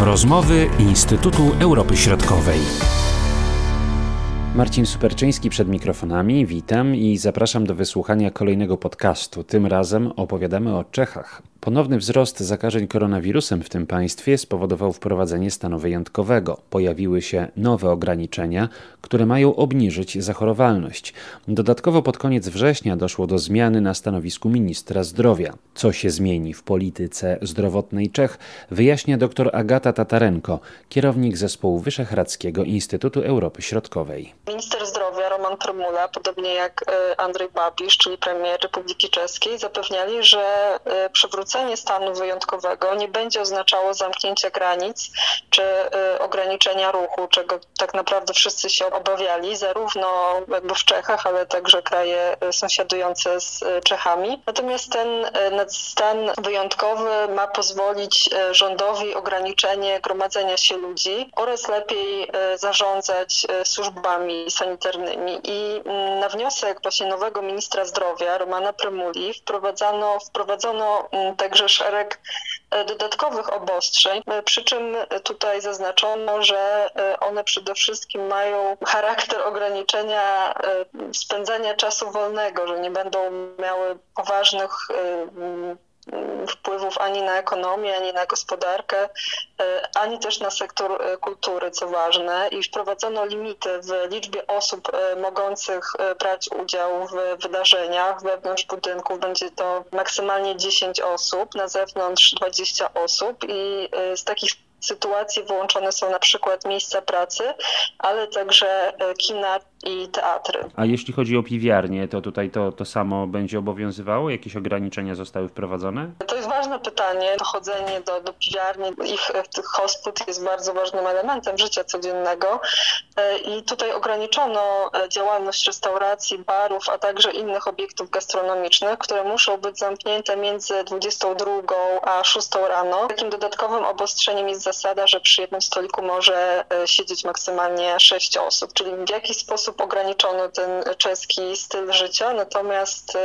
Rozmowy Instytutu Europy Środkowej. Marcin Superczyński przed mikrofonami, witam i zapraszam do wysłuchania kolejnego podcastu. Tym razem opowiadamy o Czechach. Ponowny wzrost zakażeń koronawirusem w tym państwie spowodował wprowadzenie stanu wyjątkowego. Pojawiły się nowe ograniczenia, które mają obniżyć zachorowalność. Dodatkowo pod koniec września doszło do zmiany na stanowisku ministra zdrowia. Co się zmieni w polityce zdrowotnej Czech, wyjaśnia dr Agata Tatarenko, kierownik zespołu Wyszehradzkiego Instytutu Europy Środkowej. Minister zdrowia Roman Promula, podobnie jak e, Andrzej Babisz, czyli premier Republiki Czeskiej, zapewniali, że e, przywrócenie stanu wyjątkowego nie będzie oznaczało zamknięcia granic czy y, ograniczenia ruchu, czego tak naprawdę wszyscy się obawiali, zarówno jakby w Czechach, ale także kraje sąsiadujące z Czechami. Natomiast ten stan wyjątkowy ma pozwolić rządowi ograniczenie gromadzenia się ludzi oraz lepiej zarządzać służbami sanitarnymi. I mm, na wniosek właśnie nowego ministra zdrowia, Romana Prymuli, wprowadzano, wprowadzono mm, także szereg e, dodatkowych obostrzeń, e, przy czym tutaj zaznaczono, że e, one przede wszystkim mają charakter ograniczenia spędzania czasu wolnego, że nie będą miały poważnych wpływów ani na ekonomię, ani na gospodarkę, e, ani też na sektor e, kultury, co ważne. I wprowadzono limity w liczbie osób e, mogących brać udział w wydarzeniach. Wewnątrz budynków będzie to maksymalnie 10 osób, na zewnątrz 20 osób i z takich sytuacji wyłączone są na przykład miejsca pracy, ale także kina i teatry. A jeśli chodzi o piwiarnie, to tutaj to, to samo będzie obowiązywało? Jakieś ograniczenia zostały wprowadzone? To jest ważne pytanie. Chodzenie do, do piwiarni, ich tych hospód jest bardzo ważnym elementem życia codziennego e, i tutaj ograniczono e, działalność restauracji, barów, a także innych obiektów gastronomicznych, które muszą być zamknięte między 22 a 6 rano. Takim dodatkowym obostrzeniem jest zasada, że przy jednym stoliku może e, siedzieć maksymalnie 6 osób, czyli w jakiś sposób ograniczono ten czeski styl życia, natomiast y,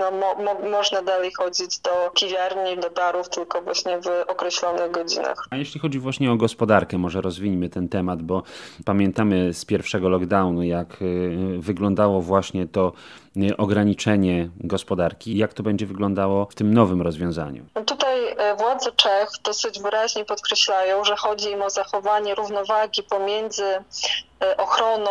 no, mo, mo, można dalej chodzić do piwiarni, do barów, tylko właśnie w określonych godzinach. A jeśli chodzi właśnie o gospodarkę, może rozwijmy ten temat, bo pamiętamy z pierwszego lockdownu, jak y, wyglądało właśnie to ograniczenie gospodarki. Jak to będzie wyglądało w tym nowym rozwiązaniu? No tutaj władze Czech dosyć wyraźnie podkreślają, że chodzi im o zachowanie równowagi pomiędzy ochroną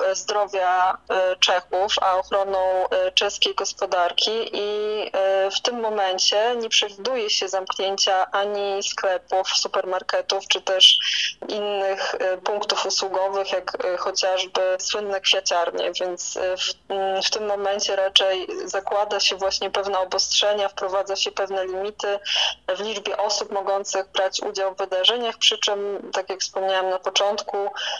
e, zdrowia e, Czechów, a ochroną czeskiej gospodarki i w tym momencie nie przewiduje się zamknięcia ani sklepów, supermarketów, czy też innych punktów usługowych, jak chociażby słynne kwiaciarnie, więc w, w tym momencie raczej zakłada się właśnie pewne obostrzenia, wprowadza się pewne limity w liczbie osób mogących brać udział w wydarzeniach, przy czym, tak jak wspomniałam na początku,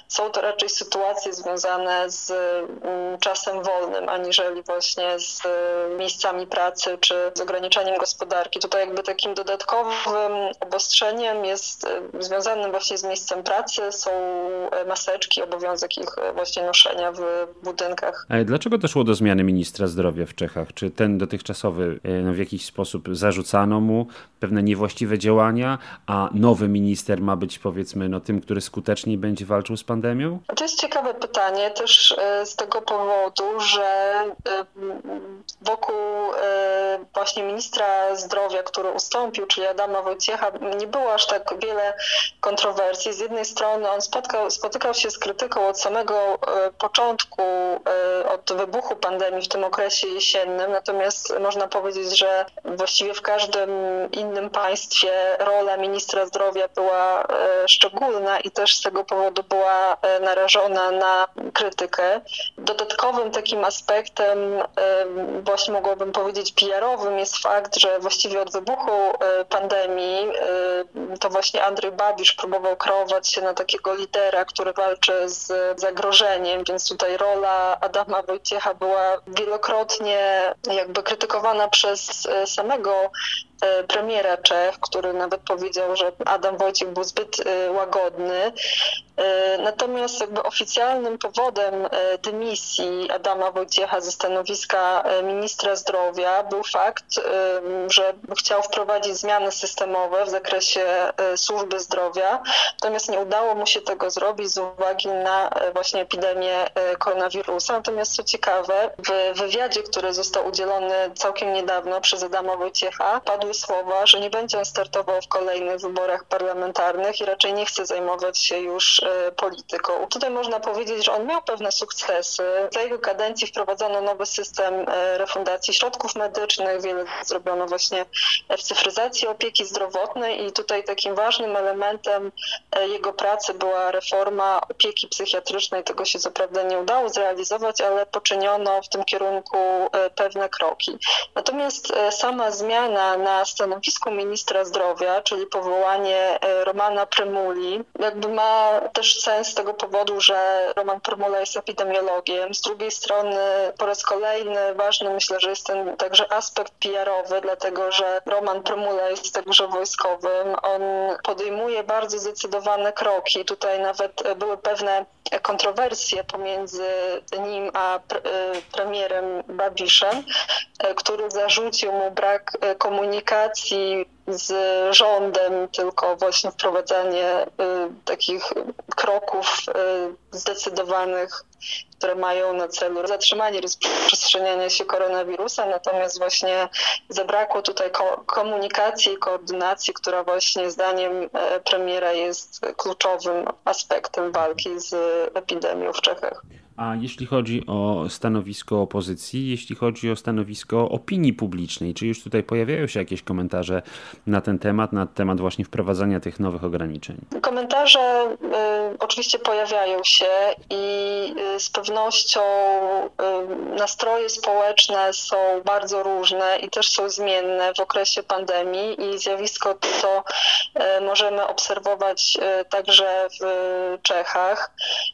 są to raczej sytuacje związane z mm, czasem wolnym, aniżeli właśnie z e, miejscami pracy czy z ograniczaniem gospodarki. Tutaj jakby takim dodatkowym obostrzeniem jest e, związanym właśnie z miejscem pracy, są e, maseczki, obowiązek ich właśnie noszenia w budynkach. Dlaczego doszło do zmiany ministra zdrowia w Czechach? Czy ten dotychczasowy no, w jakiś sposób zarzucano mu pewne niewłaściwe działania, a nowy minister ma być powiedzmy no, tym, który skuteczniej będzie walczył z pandemią? To jest ciekawe pytanie też e, z tego powodu, że e, wokół e, właśnie ministra zdrowia, który ustąpił, czyli Adama Wojciecha, nie było aż tak wiele kontrowersji. Z jednej strony on spotkał, spotykał się z krytyką od samego początku, od wybuchu pandemii w tym okresie jesiennym, natomiast można powiedzieć, że właściwie w każdym innym państwie rola ministra zdrowia była szczególna i też z tego powodu była narażona narażona na krytykę. Dodatkowym takim aspektem, właśnie mogłabym powiedzieć PR-owym, jest fakt, że właściwie od wybuchu e, pandemii to właśnie Andrzej Babisz próbował kreować się na takiego lidera, który walczy z zagrożeniem, więc tutaj rola Adama Wojciecha była wielokrotnie jakby krytykowana przez e, samego premiera Czech, który nawet powiedział, że Adam Wojciech był zbyt łagodny. Natomiast jakby oficjalnym powodem dymisji Adama Wojciecha ze stanowiska ministra zdrowia był fakt, że chciał wprowadzić zmiany systemowe w zakresie służby zdrowia, natomiast nie udało mu się tego zrobić z uwagi na właśnie epidemię koronawirusa. Natomiast co ciekawe, w wywiadzie, który został udzielony całkiem niedawno przez Adama Wojciecha, padły słowa, że nie będzie on startował w kolejnych wyborach parlamentarnych i raczej nie chce zajmować się już e, polityką. Tutaj można powiedzieć, że on miał pewne sukcesy. Za jego kadencji wprowadzono nowy system e, refundacji środków medycznych, wiele zrobiono właśnie w cyfryzacji opieki zdrowotnej i tutaj takim ważnym elementem e, jego pracy była reforma opieki psychiatrycznej. Tego się co prawda nie udało zrealizować, ale poczyniono w tym kierunku pewne kroki. Natomiast sama zmiana na stanowisku ministra zdrowia, czyli powołanie e, Romana Prymuli, jakby ma też sens z tego powodu, że Roman Prymula jest epidemiologiem. Z drugiej strony po raz kolejny ważny myślę, że jest ten także aspekt PR-owy, dlatego że Roman Prymula jest także wojskowym. On podejmuje bardzo zdecydowane kroki. Tutaj nawet były pewne kontrowersje pomiędzy nim a e, premierem Babiszem, e, który zarzucił mu brak e, komunikacji z rządem, tylko właśnie wprowadzanie takich kroków zdecydowanych, które mają na celu zatrzymanie rozprzestrzeniania się koronawirusa, natomiast właśnie zabrakło tutaj komunikacji i koordynacji, która właśnie zdaniem premiera jest kluczowym aspektem walki z epidemią w Czechach. A jeśli chodzi o stanowisko opozycji, jeśli chodzi o stanowisko opinii publicznej, czy już tutaj pojawiają się jakieś komentarze na ten temat, na temat właśnie wprowadzania tych nowych ograniczeń? Komentarze y, oczywiście pojawiają się i y, z pewnością y, nastroje społeczne są bardzo różne i też są zmienne w okresie pandemii i zjawisko to y, możemy obserwować y, także w Czechach.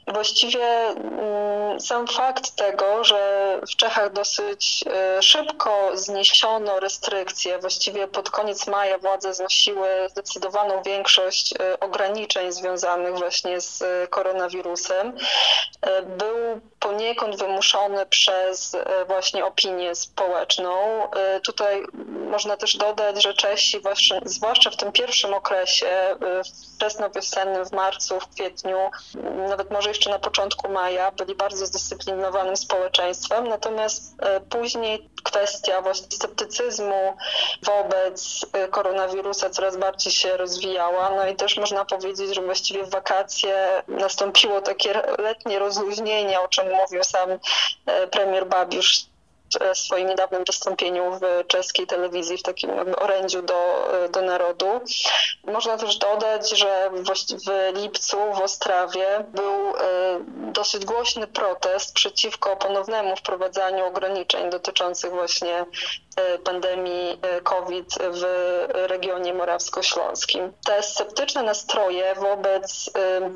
Właściwie y, sam fakt tego, że w Czechach dosyć e, szybko zniesiono restrykcje, właściwie pod koniec maja władze znosiły zdecydowaną większość e, ograniczeń związanych właśnie z e, koronawirusem, był poniekąd wymuszony przez właśnie opinię społeczną. Tutaj można też dodać, że Czesi, zwłaszcza w tym pierwszym okresie, wczesnowiosennym, w marcu, w kwietniu, nawet może jeszcze na początku maja, byli bardzo zdyscyplinowanym społeczeństwem, natomiast e, później kwestia właśnie sceptycyzmu wobec koronawirusa coraz bardziej się rozwijała. No i też można powiedzieć, że właściwie w wakacje nastąpiło takie letnie rozluźnienie, o czym mówił sam premier Babiusz w swoim niedawnym wystąpieniu w czeskiej telewizji, w takim orędziu do, do narodu. Można też dodać, że w lipcu w Ostrawie był e, dosyć głośny protest przeciwko ponownemu wprowadzaniu ograniczeń dotyczących właśnie e, pandemii e, COVID w regionie morawsko-śląskim. Te sceptyczne nastroje wobec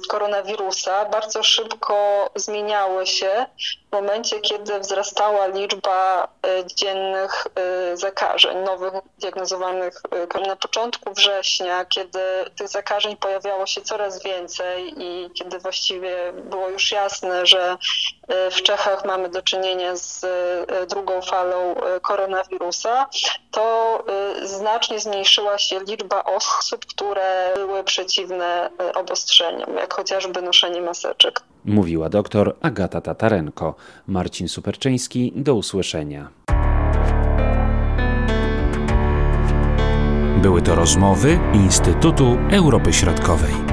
koronawirusa bardzo szybko zmieniały się w momencie, kiedy wzrastała liczba dziennych zakażeń, nowych diagnozowanych na początku września, kiedy tych zakażeń pojawiało się coraz więcej i kiedy właściwie było już jasne, że w Czechach mamy do czynienia z drugą falą koronawirusa, to znacznie zmniejszyła się liczba osób, które były przeciwne obostrzeniom, jak chociażby noszenie maseczek. Mówiła doktor Agata Tatarenko. Marcin Superczyński, do usłyszenia. Były to rozmowy Instytutu Europy Środkowej.